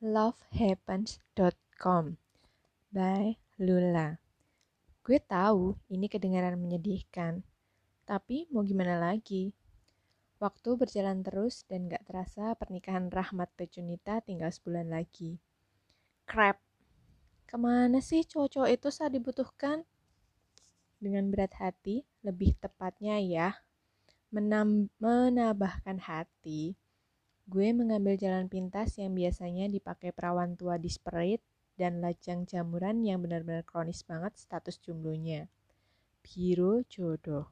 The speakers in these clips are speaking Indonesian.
lovehappens.com by Lula. Gue tahu ini kedengaran menyedihkan, tapi mau gimana lagi? Waktu berjalan terus dan gak terasa pernikahan Rahmat Pecunita tinggal sebulan lagi. Crap, ke mana sih cowok-cowok itu saat dibutuhkan? Dengan berat hati, lebih tepatnya ya, menambahkan hati, Gue mengambil jalan pintas yang biasanya dipakai perawan tua disparate dan lajang jamuran yang benar-benar kronis banget status jomblonya. Biro jodoh.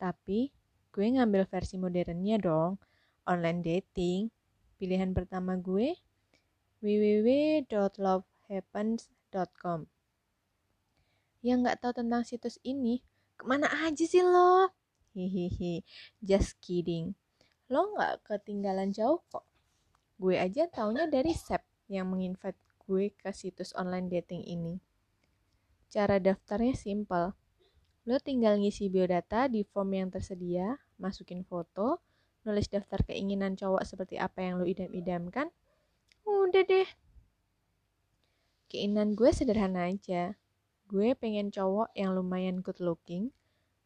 Tapi gue ngambil versi modernnya dong, online dating. Pilihan pertama gue www.lovehappens.com Yang nggak tahu tentang situs ini, ke mana aja sih lo? Hihihi, just kidding lo nggak ketinggalan jauh kok. Gue aja taunya dari Sep yang menginvite gue ke situs online dating ini. Cara daftarnya simple. Lo tinggal ngisi biodata di form yang tersedia, masukin foto, nulis daftar keinginan cowok seperti apa yang lo idam-idamkan. Udah deh. Keinginan gue sederhana aja. Gue pengen cowok yang lumayan good looking,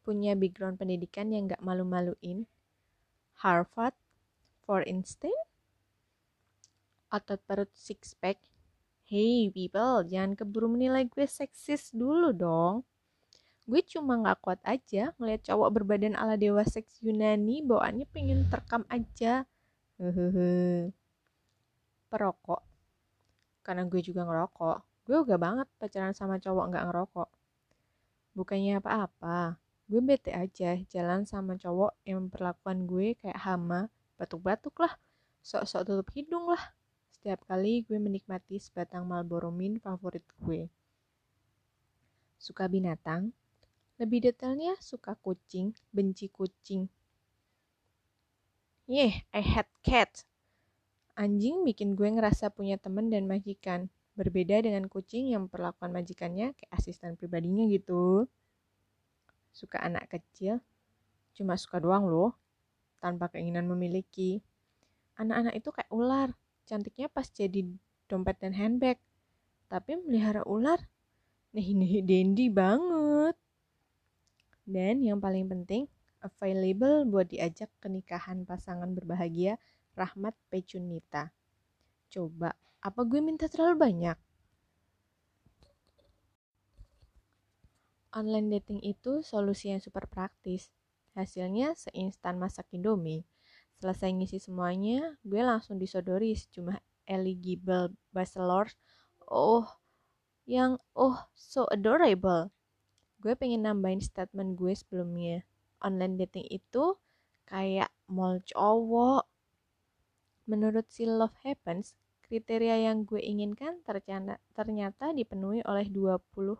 punya background pendidikan yang gak malu-maluin, Harvard, for instance? Otot perut six pack? Hey people, jangan keburu menilai gue seksis dulu dong. Gue cuma gak kuat aja ngeliat cowok berbadan ala dewa seks Yunani bawaannya pengen terkam aja. Hehehe. Perokok. Karena gue juga ngerokok. Gue uga banget pacaran sama cowok gak ngerokok. Bukannya apa-apa gue bete aja jalan sama cowok yang memperlakukan gue kayak hama batuk-batuk lah sok-sok tutup hidung lah. Setiap kali gue menikmati sebatang Marlboro Mint favorit gue. Suka binatang? Lebih detailnya suka kucing benci kucing. Yeah I hate cat. Anjing bikin gue ngerasa punya temen dan majikan. Berbeda dengan kucing yang memperlakukan majikannya kayak asisten pribadinya gitu suka anak kecil, cuma suka doang loh, tanpa keinginan memiliki. Anak-anak itu kayak ular, cantiknya pas jadi dompet dan handbag. Tapi melihara ular, nih nih dandy banget. Dan yang paling penting, available buat diajak ke nikahan pasangan berbahagia Rahmat Pecunita. Coba, apa gue minta terlalu banyak? Online dating itu solusi yang super praktis. Hasilnya seinstan masak Indomie. Selesai ngisi semuanya, gue langsung disodori sejumlah eligible bachelors. Oh, yang oh so adorable. Gue pengen nambahin statement gue sebelumnya. Online dating itu kayak mall cowok. Menurut si Love Happens, kriteria yang gue inginkan ternyata, ternyata dipenuhi oleh 20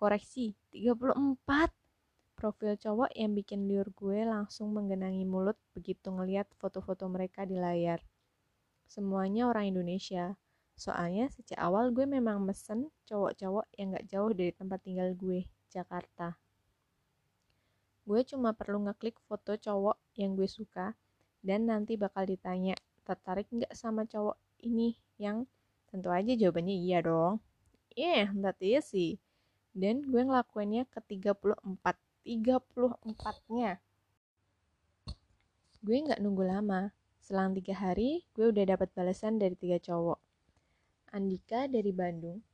koreksi 34 profil cowok yang bikin liur gue langsung menggenangi mulut begitu ngeliat foto-foto mereka di layar. Semuanya orang Indonesia. Soalnya sejak awal gue memang mesen cowok-cowok yang gak jauh dari tempat tinggal gue, Jakarta. Gue cuma perlu ngeklik foto cowok yang gue suka dan nanti bakal ditanya tertarik nggak sama cowok ini yang tentu aja jawabannya iya dong. Yeah, that easy dan gue ngelakuinnya ke 34 34 nya gue nggak nunggu lama. Selang tiga hari gue udah dapat balasan dari tiga cowok. Andika dari Bandung.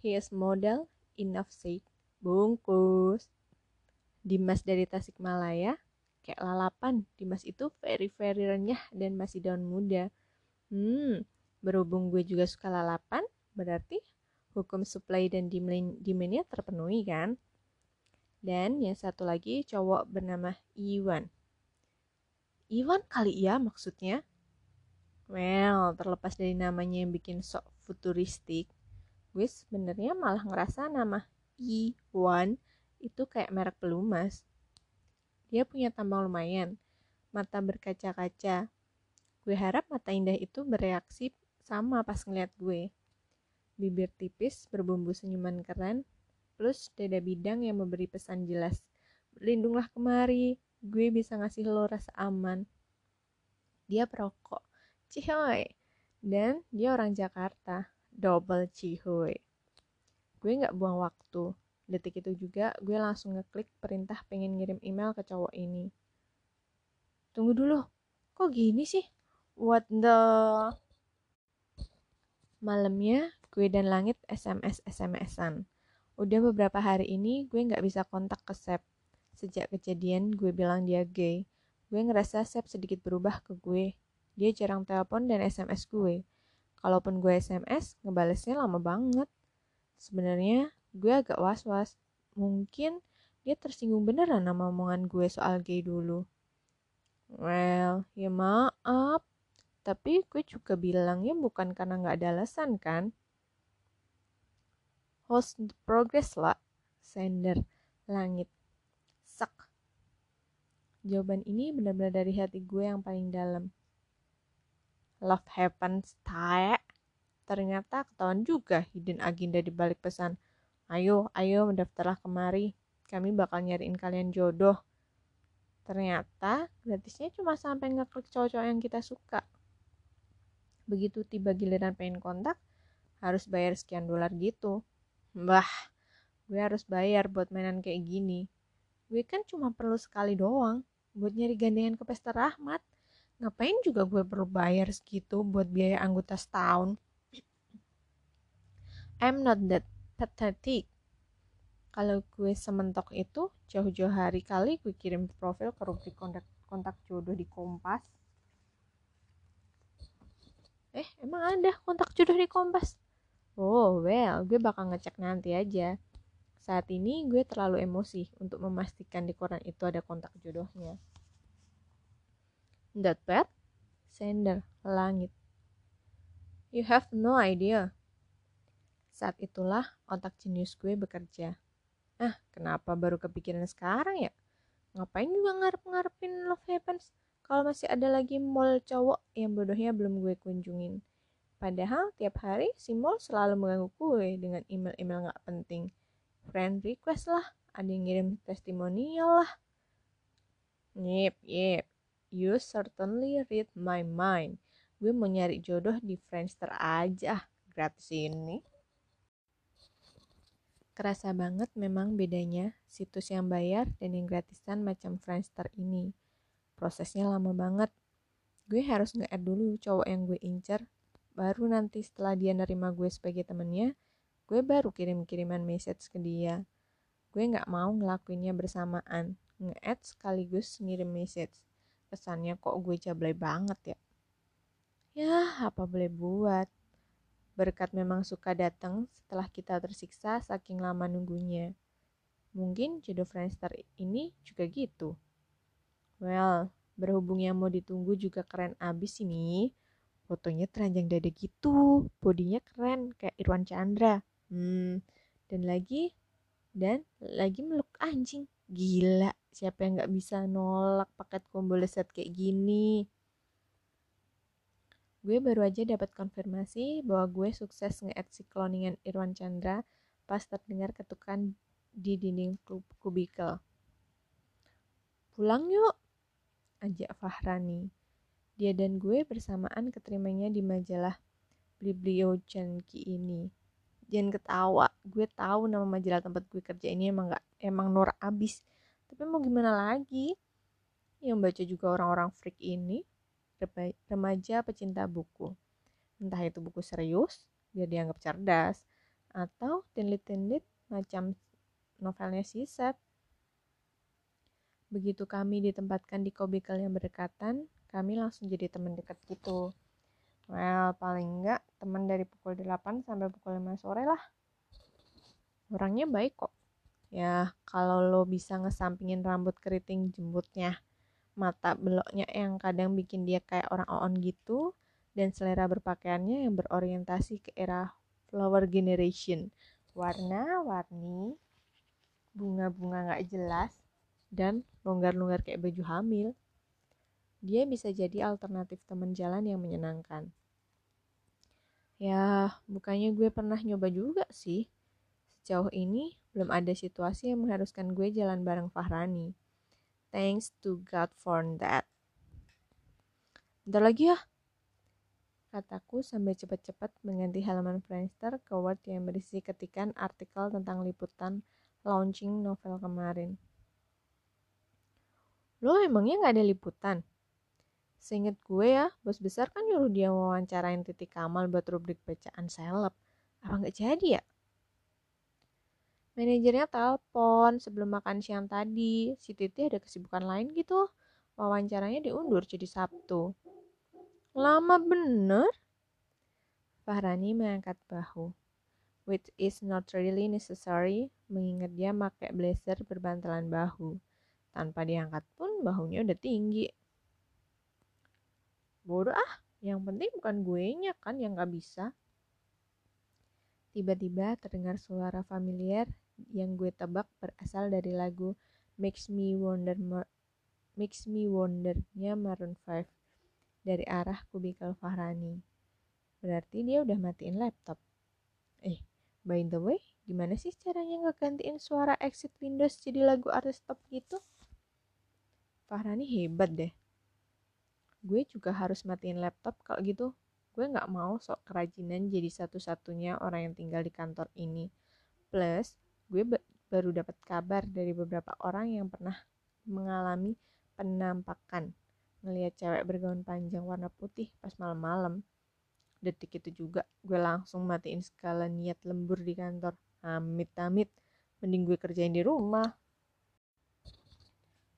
He is model enough said. Bungkus. Dimas dari Tasikmalaya. Kayak lalapan. Dimas itu very very renyah dan masih daun muda. Hmm berhubung gue juga suka lalapan berarti hukum supply dan demandnya terpenuhi kan? Dan yang satu lagi cowok bernama Iwan. Iwan kali ya maksudnya? Well, terlepas dari namanya yang bikin sok futuristik, gue sebenarnya malah ngerasa nama Iwan itu kayak merek pelumas. Dia punya tambang lumayan, mata berkaca-kaca. Gue harap mata indah itu bereaksi sama pas ngeliat gue bibir tipis berbumbu senyuman keren, plus dada bidang yang memberi pesan jelas. Berlindunglah kemari, gue bisa ngasih lo rasa aman. Dia perokok. Cihoy, Dan dia orang Jakarta, double cihuy. Gue gak buang waktu. Detik itu juga gue langsung ngeklik perintah pengen ngirim email ke cowok ini. Tunggu dulu, kok gini sih? What the... Malamnya, gue dan Langit SMS-SMS-an. Udah beberapa hari ini gue gak bisa kontak ke Sep. Sejak kejadian gue bilang dia gay, gue ngerasa Sep sedikit berubah ke gue. Dia jarang telepon dan SMS gue. Kalaupun gue SMS, ngebalesnya lama banget. Sebenarnya gue agak was-was. Mungkin dia tersinggung beneran sama omongan gue soal gay dulu. Well, ya maaf. Tapi gue juga bilangnya bukan karena gak ada alasan kan? Host the progress lah. Sender. Langit. Sak. Jawaban ini benar-benar dari hati gue yang paling dalam. Love happens, tae. Ternyata ketahuan juga hidden agenda di balik pesan. Ayo, ayo mendaftarlah kemari. Kami bakal nyariin kalian jodoh. Ternyata gratisnya cuma sampai ngeklik cowok-cowok yang kita suka. Begitu tiba giliran pengen kontak, harus bayar sekian dolar gitu. Bah, gue harus bayar buat mainan kayak gini. Gue kan cuma perlu sekali doang buat nyari gandengan ke pesta rahmat. Ngapain juga gue perlu bayar segitu buat biaya anggota setahun? I'm not that pathetic. Kalau gue sementok itu, jauh-jauh hari kali gue kirim profil ke rubrik kontak, kontak jodoh di Kompas. Eh, emang ada kontak jodoh di Kompas? Oh, well, gue bakal ngecek nanti aja. Saat ini gue terlalu emosi untuk memastikan di koran itu ada kontak jodohnya. That bad? Sender, langit. You have no idea. Saat itulah otak jenius gue bekerja. Ah, kenapa baru kepikiran sekarang ya? Ngapain juga ngarep-ngarepin Love Happens kalau masih ada lagi mall cowok yang bodohnya belum gue kunjungin. Padahal tiap hari si mall selalu mengganggu gue dengan email-email gak penting friend request lah, ada yang ngirim testimonial lah. Yep, yep, you certainly read my mind. Gue mau nyari jodoh di Friendster aja, gratis ini. Kerasa banget memang bedanya situs yang bayar dan yang gratisan macam Friendster ini. Prosesnya lama banget. Gue harus nge-add dulu cowok yang gue incer, baru nanti setelah dia nerima gue sebagai temennya, gue baru kirim-kiriman message ke dia. Gue gak mau ngelakuinnya bersamaan, nge-add sekaligus ngirim message. Kesannya kok gue jablay banget ya. Ya, apa boleh buat. Berkat memang suka datang setelah kita tersiksa saking lama nunggunya. Mungkin jodoh Friendster ini juga gitu. Well, berhubung yang mau ditunggu juga keren abis ini. Fotonya teranjang dada gitu, bodinya keren kayak Irwan Chandra. Hmm, dan lagi dan lagi meluk anjing. Gila, siapa yang nggak bisa nolak paket combo leset kayak gini? Gue baru aja dapat konfirmasi bahwa gue sukses nge-add si cloningan Irwan Chandra pas terdengar ketukan di dinding kubikel. Pulang yuk, ajak Fahrani. Dia dan gue bersamaan keterimanya di majalah Biblio Chanki ini. Jangan ketawa gue tahu nama majalah tempat gue kerja ini emang gak emang nur abis. Tapi mau gimana lagi? Yang baca juga orang-orang freak ini remaja pecinta buku. Entah itu buku serius biar dianggap cerdas atau tenlit-tenlit macam novelnya si Seth. Begitu kami ditempatkan di kobikel yang berdekatan, kami langsung jadi teman dekat gitu. Well, paling enggak teman dari pukul 8 sampai pukul 5 sore lah. Orangnya baik kok. Ya, kalau lo bisa ngesampingin rambut keriting jembutnya, mata beloknya yang kadang bikin dia kayak orang on gitu, dan selera berpakaiannya yang berorientasi ke era flower generation. Warna-warni, bunga-bunga gak jelas, dan longgar-longgar kayak baju hamil. Dia bisa jadi alternatif teman jalan yang menyenangkan. Ya, bukannya gue pernah nyoba juga sih. Sejauh ini, belum ada situasi yang mengharuskan gue jalan bareng Fahrani. Thanks to God for that. Bentar lagi ya. kataku sambil cepat-cepat mengganti halaman Friendster ke Word yang berisi ketikan artikel tentang liputan launching novel kemarin. Lo emangnya nggak ada liputan? Seinget gue ya, bos besar kan nyuruh dia wawancarain titik kamal buat rubrik bacaan seleb. Apa nggak jadi ya? Manajernya telepon sebelum makan siang tadi. Si Titi ada kesibukan lain gitu. Wawancaranya diundur jadi Sabtu. Lama bener? Fahrani mengangkat bahu. Which is not really necessary, mengingat dia pakai blazer berbantalan bahu. Tanpa diangkat pun bahunya udah tinggi. Bodoh ah, yang penting bukan gue nya kan yang gak bisa. Tiba-tiba terdengar suara familiar yang gue tebak berasal dari lagu Makes Me Wonder Makes Me Wonder-nya Maroon 5 dari arah kubikel Fahrani. Berarti dia udah matiin laptop. Eh, by the way, gimana sih caranya ngegantiin suara exit Windows jadi lagu artis top gitu? Fahrani hebat deh. Gue juga harus matiin laptop kalau gitu. Gue gak mau sok kerajinan jadi satu-satunya orang yang tinggal di kantor ini. Plus, gue baru dapat kabar dari beberapa orang yang pernah mengalami penampakan ngelihat cewek bergaun panjang warna putih pas malam-malam. Detik itu juga gue langsung matiin skala niat lembur di kantor. Amit-amit, mending gue kerjain di rumah.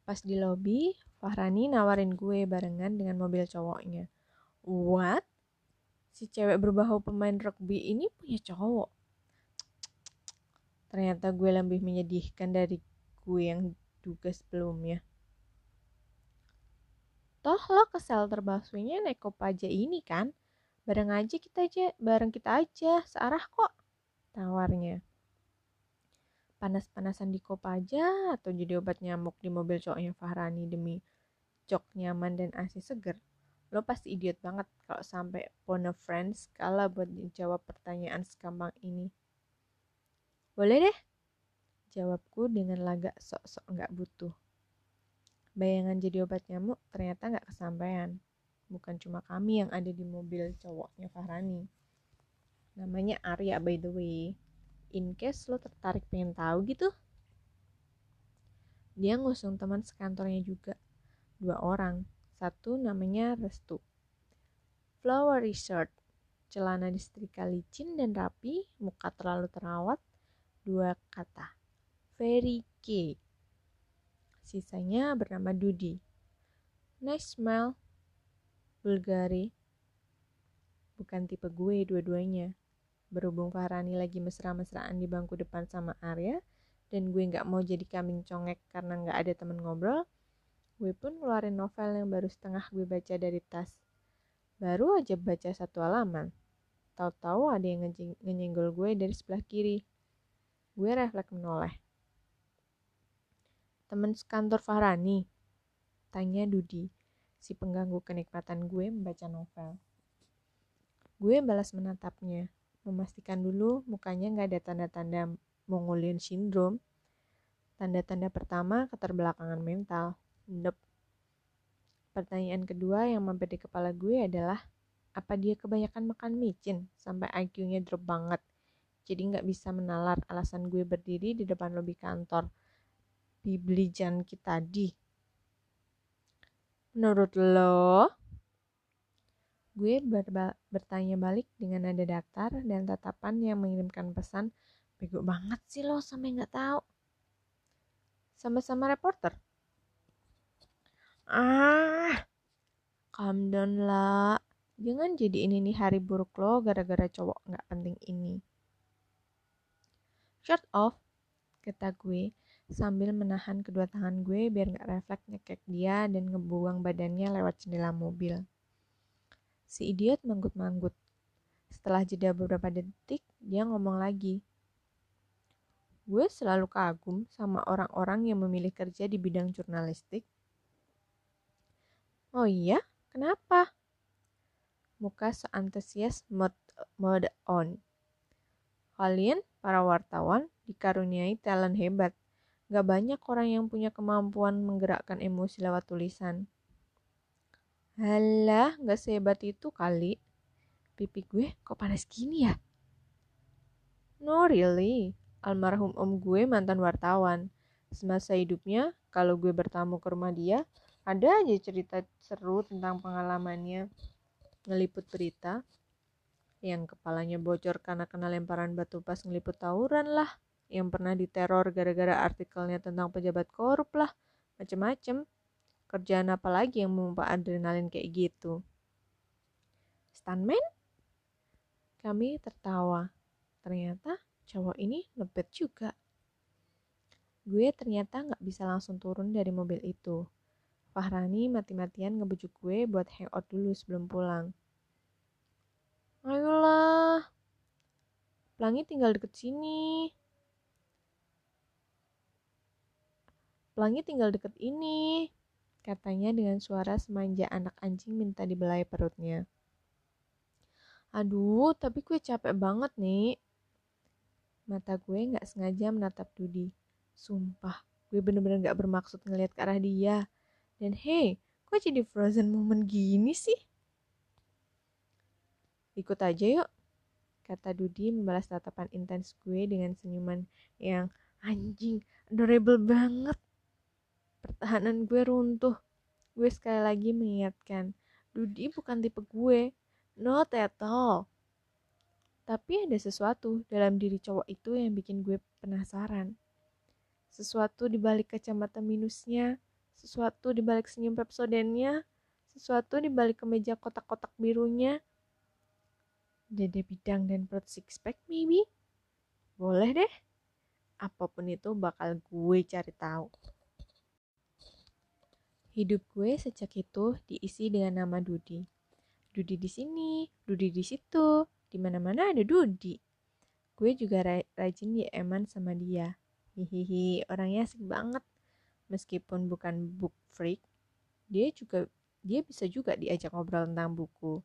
Pas di lobi, Fahrani nawarin gue barengan dengan mobil cowoknya. What? Si cewek berbahu pemain rugby ini punya cowok. Ternyata gue lebih menyedihkan dari gue yang duga sebelumnya. Toh lo ke shelter busway-nya naik kopaja ini kan? Bareng aja kita aja, bareng kita aja, searah kok. Tawarnya. Panas-panasan di kopaja atau jadi obat nyamuk di mobil cowoknya Fahrani demi jok nyaman dan asi seger. Lo pasti idiot banget kalau sampai phone friends kalah buat jawab pertanyaan segampang ini. Boleh deh, jawabku dengan lagak sok-sok nggak butuh. Bayangan jadi obat nyamuk ternyata nggak kesampaian. Bukan cuma kami yang ada di mobil cowoknya Fahrani. Namanya Arya by the way. In case lo tertarik pengen tahu gitu. Dia ngusung teman sekantornya juga. Dua orang. Satu namanya Restu. Flowery shirt. Celana disetrika licin dan rapi, muka terlalu terawat. Dua kata. Very gay Sisanya bernama Dudi. Nice smell. Bulgari. Bukan tipe gue dua-duanya. Berhubung Farani lagi mesra-mesraan di bangku depan sama Arya, dan gue gak mau jadi kambing congek karena gak ada temen ngobrol, gue pun ngeluarin novel yang baru setengah gue baca dari tas. Baru aja baca satu halaman. Tahu-tahu ada yang nyenggol gue dari sebelah kiri. Gue refleks menoleh. Teman sekantor Farani? Tanya Dudi, si pengganggu kenikmatan gue membaca novel. Gue balas menatapnya, memastikan dulu mukanya nggak ada tanda-tanda Mongolian syndrome. Tanda-tanda pertama keterbelakangan mental. Dep. Pertanyaan kedua yang mampir di kepala gue adalah, apa dia kebanyakan makan micin sampai IQ-nya drop banget? Jadi nggak bisa menalar alasan gue berdiri di depan lobi kantor dibeli Janki tadi? Menurut lo? Gue berba bertanya balik dengan nada datar dan tatapan yang mengirimkan pesan, bego banget sih lo sampai nggak tahu. Sama-sama reporter. Ah, calm down lah. Jangan jadi ini nih hari buruk lo gara-gara cowok nggak penting ini. Shut off, kata gue sambil menahan kedua tangan gue biar gak refleks nyekek dia dan ngebuang badannya lewat jendela mobil. Si idiot manggut-manggut. Setelah jeda beberapa detik, dia ngomong lagi. Gue selalu kagum sama orang-orang yang memilih kerja di bidang jurnalistik. Oh iya? Kenapa? Muka seantusias mode, on. Kalian, para wartawan, dikaruniai talent hebat Gak banyak orang yang punya kemampuan menggerakkan emosi lewat tulisan. Halah, gak sehebat itu kali. pipi gue kok panas gini ya? No really, almarhum om gue mantan wartawan. Semasa hidupnya, kalau gue bertamu ke rumah dia, ada aja cerita seru tentang pengalamannya ngeliput berita yang kepalanya bocor karena kena lemparan batu pas ngeliput tawuran lah yang pernah diteror gara-gara artikelnya tentang pejabat korup lah macem-macem kerjaan apa lagi yang memompa adrenalin kayak gitu? Stuntman? Kami tertawa. Ternyata cowok ini lebet juga. Gue ternyata nggak bisa langsung turun dari mobil itu. Fahrani mati-matian ngebujuk gue buat hangout dulu sebelum pulang. Ayolah, Pelangi tinggal deket sini. Pelangi tinggal deket ini, katanya dengan suara semanja anak anjing minta dibelai perutnya. Aduh, tapi gue capek banget nih. Mata gue gak sengaja menatap Dudi. Sumpah, gue bener-bener gak bermaksud ngeliat ke arah dia. Dan hey, kok jadi frozen moment gini sih? Ikut aja yuk, kata Dudi membalas tatapan intens gue dengan senyuman yang anjing, adorable banget. Pertahanan gue runtuh. Gue sekali lagi mengingatkan, Dudi bukan tipe gue, not at all. Tapi ada sesuatu dalam diri cowok itu yang bikin gue penasaran. Sesuatu di balik kacamata minusnya, sesuatu di balik senyum pepsodennya, sesuatu di balik kemeja kotak-kotak birunya. Dede bidang dan perut six pack maybe? Boleh deh. Apa pun itu bakal gue cari tahu. Hidup gue sejak itu diisi dengan nama Dudi. Dudi di sini, Dudi di situ, di mana-mana ada Dudi. Gue juga rajin di eman sama dia. Hihihi, orangnya asik banget meskipun bukan book freak, dia juga dia bisa juga diajak ngobrol tentang buku.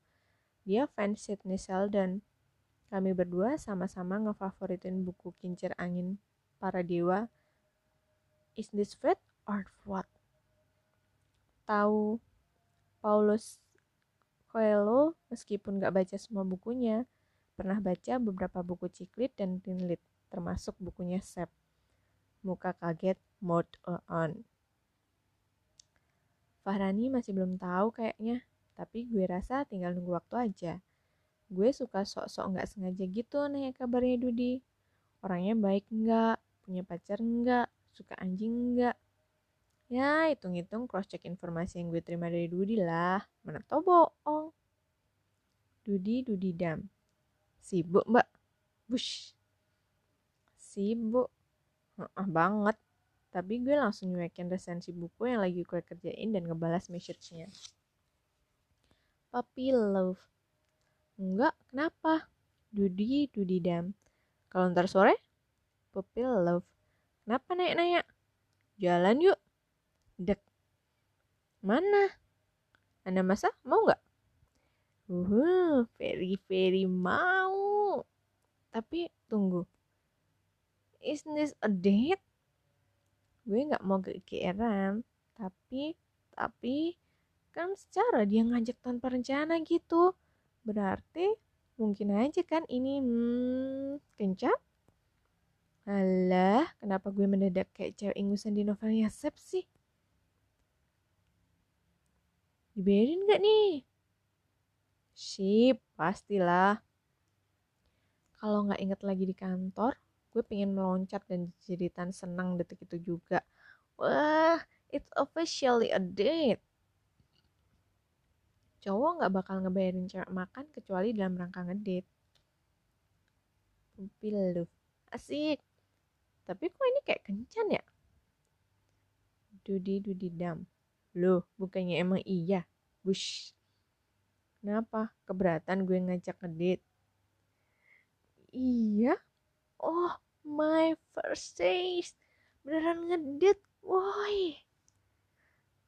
Dia fans Sidney Sheldon. Kami berdua sama-sama ngefavoritin buku Kincir Angin Para Dewa. Is this fate or what? Tahu Paulus Coelho meskipun gak baca semua bukunya, pernah baca beberapa buku ciklit dan tinlit, termasuk bukunya Sep. Muka kaget, mode on. Fahrani masih belum tahu kayaknya, tapi gue rasa tinggal nunggu waktu aja. Gue suka sok-sok nggak sengaja gitu nanya kabarnya Dudi. Orangnya baik nggak, punya pacar nggak, suka anjing nggak. Ya, hitung-hitung cross-check informasi yang gue terima dari Dudi lah. Mana tau bohong. Dudi, Dudi Dam. Sibuk, mbak. Bush. Sibuk ah banget tapi gue langsung nyuekin resensi buku yang lagi gue kerjain dan ngebalas message-nya puppy love enggak kenapa Dudi Dudi dam kalau ntar sore puppy love kenapa naik-naik jalan yuk dek mana anda masa mau nggak uh very very mau tapi tunggu is this a date? Gue gak mau kegeeran, tapi tapi kan secara dia ngajak tanpa rencana gitu. Berarti mungkin aja kan ini hmm, kencat? Alah, kenapa gue mendadak kayak cewek ingusan di novelnya Sep sih? Dibayarin gak nih? Sip, pastilah. Kalau nggak inget lagi di kantor, gue pengen meloncat dan jeritan senang detik itu juga. Wah it's officially a date. Cowok nggak bakal ngebayarin cewek makan kecuali dalam rangka ngedate. Lu. Asik. Tapi kok ini kayak kencan ya? Dudi dudi dam loh bukannya emang iya? Bush kenapa? Keberatan gue ngajak ngedate. Iya? Oh my first taste. Beneran ngedit woi.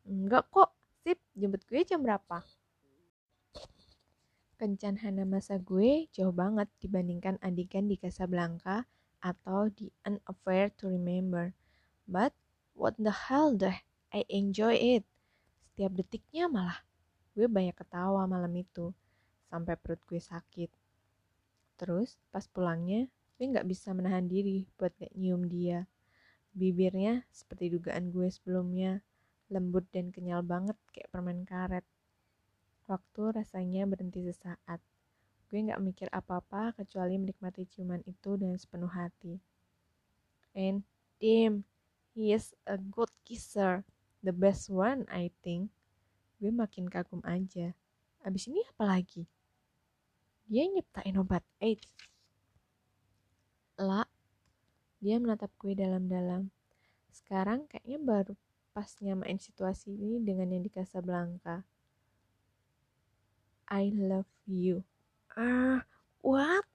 Enggak kok. Sip jemput gue jam berapa? Kencan hana masa gue jauh banget dibandingkan adegan di Casablanca atau di An to Remember. But what the hell deh, I enjoy it. Setiap detiknya malah gue banyak ketawa malam itu. sampai perut gue sakit. Terus pas pulangnya, gue gak bisa menahan diri buat gak nyium dia. Bibirnya seperti dugaan gue sebelumnya, lembut dan kenyal banget kayak permen karet. Waktu rasanya berhenti sesaat. Gue gak mikir apa-apa kecuali menikmati ciuman itu dengan sepenuh hati. And damn, he is a good kisser. The best one, I think. Gue makin kagum aja. Abis ini apa lagi? Dia nyiptain obat AIDS. Lah, dia menatap gue dalam-dalam. Sekarang kayaknya baru pas nyamain situasi ini dengan yang di Casablanca. I love you. Ah, what?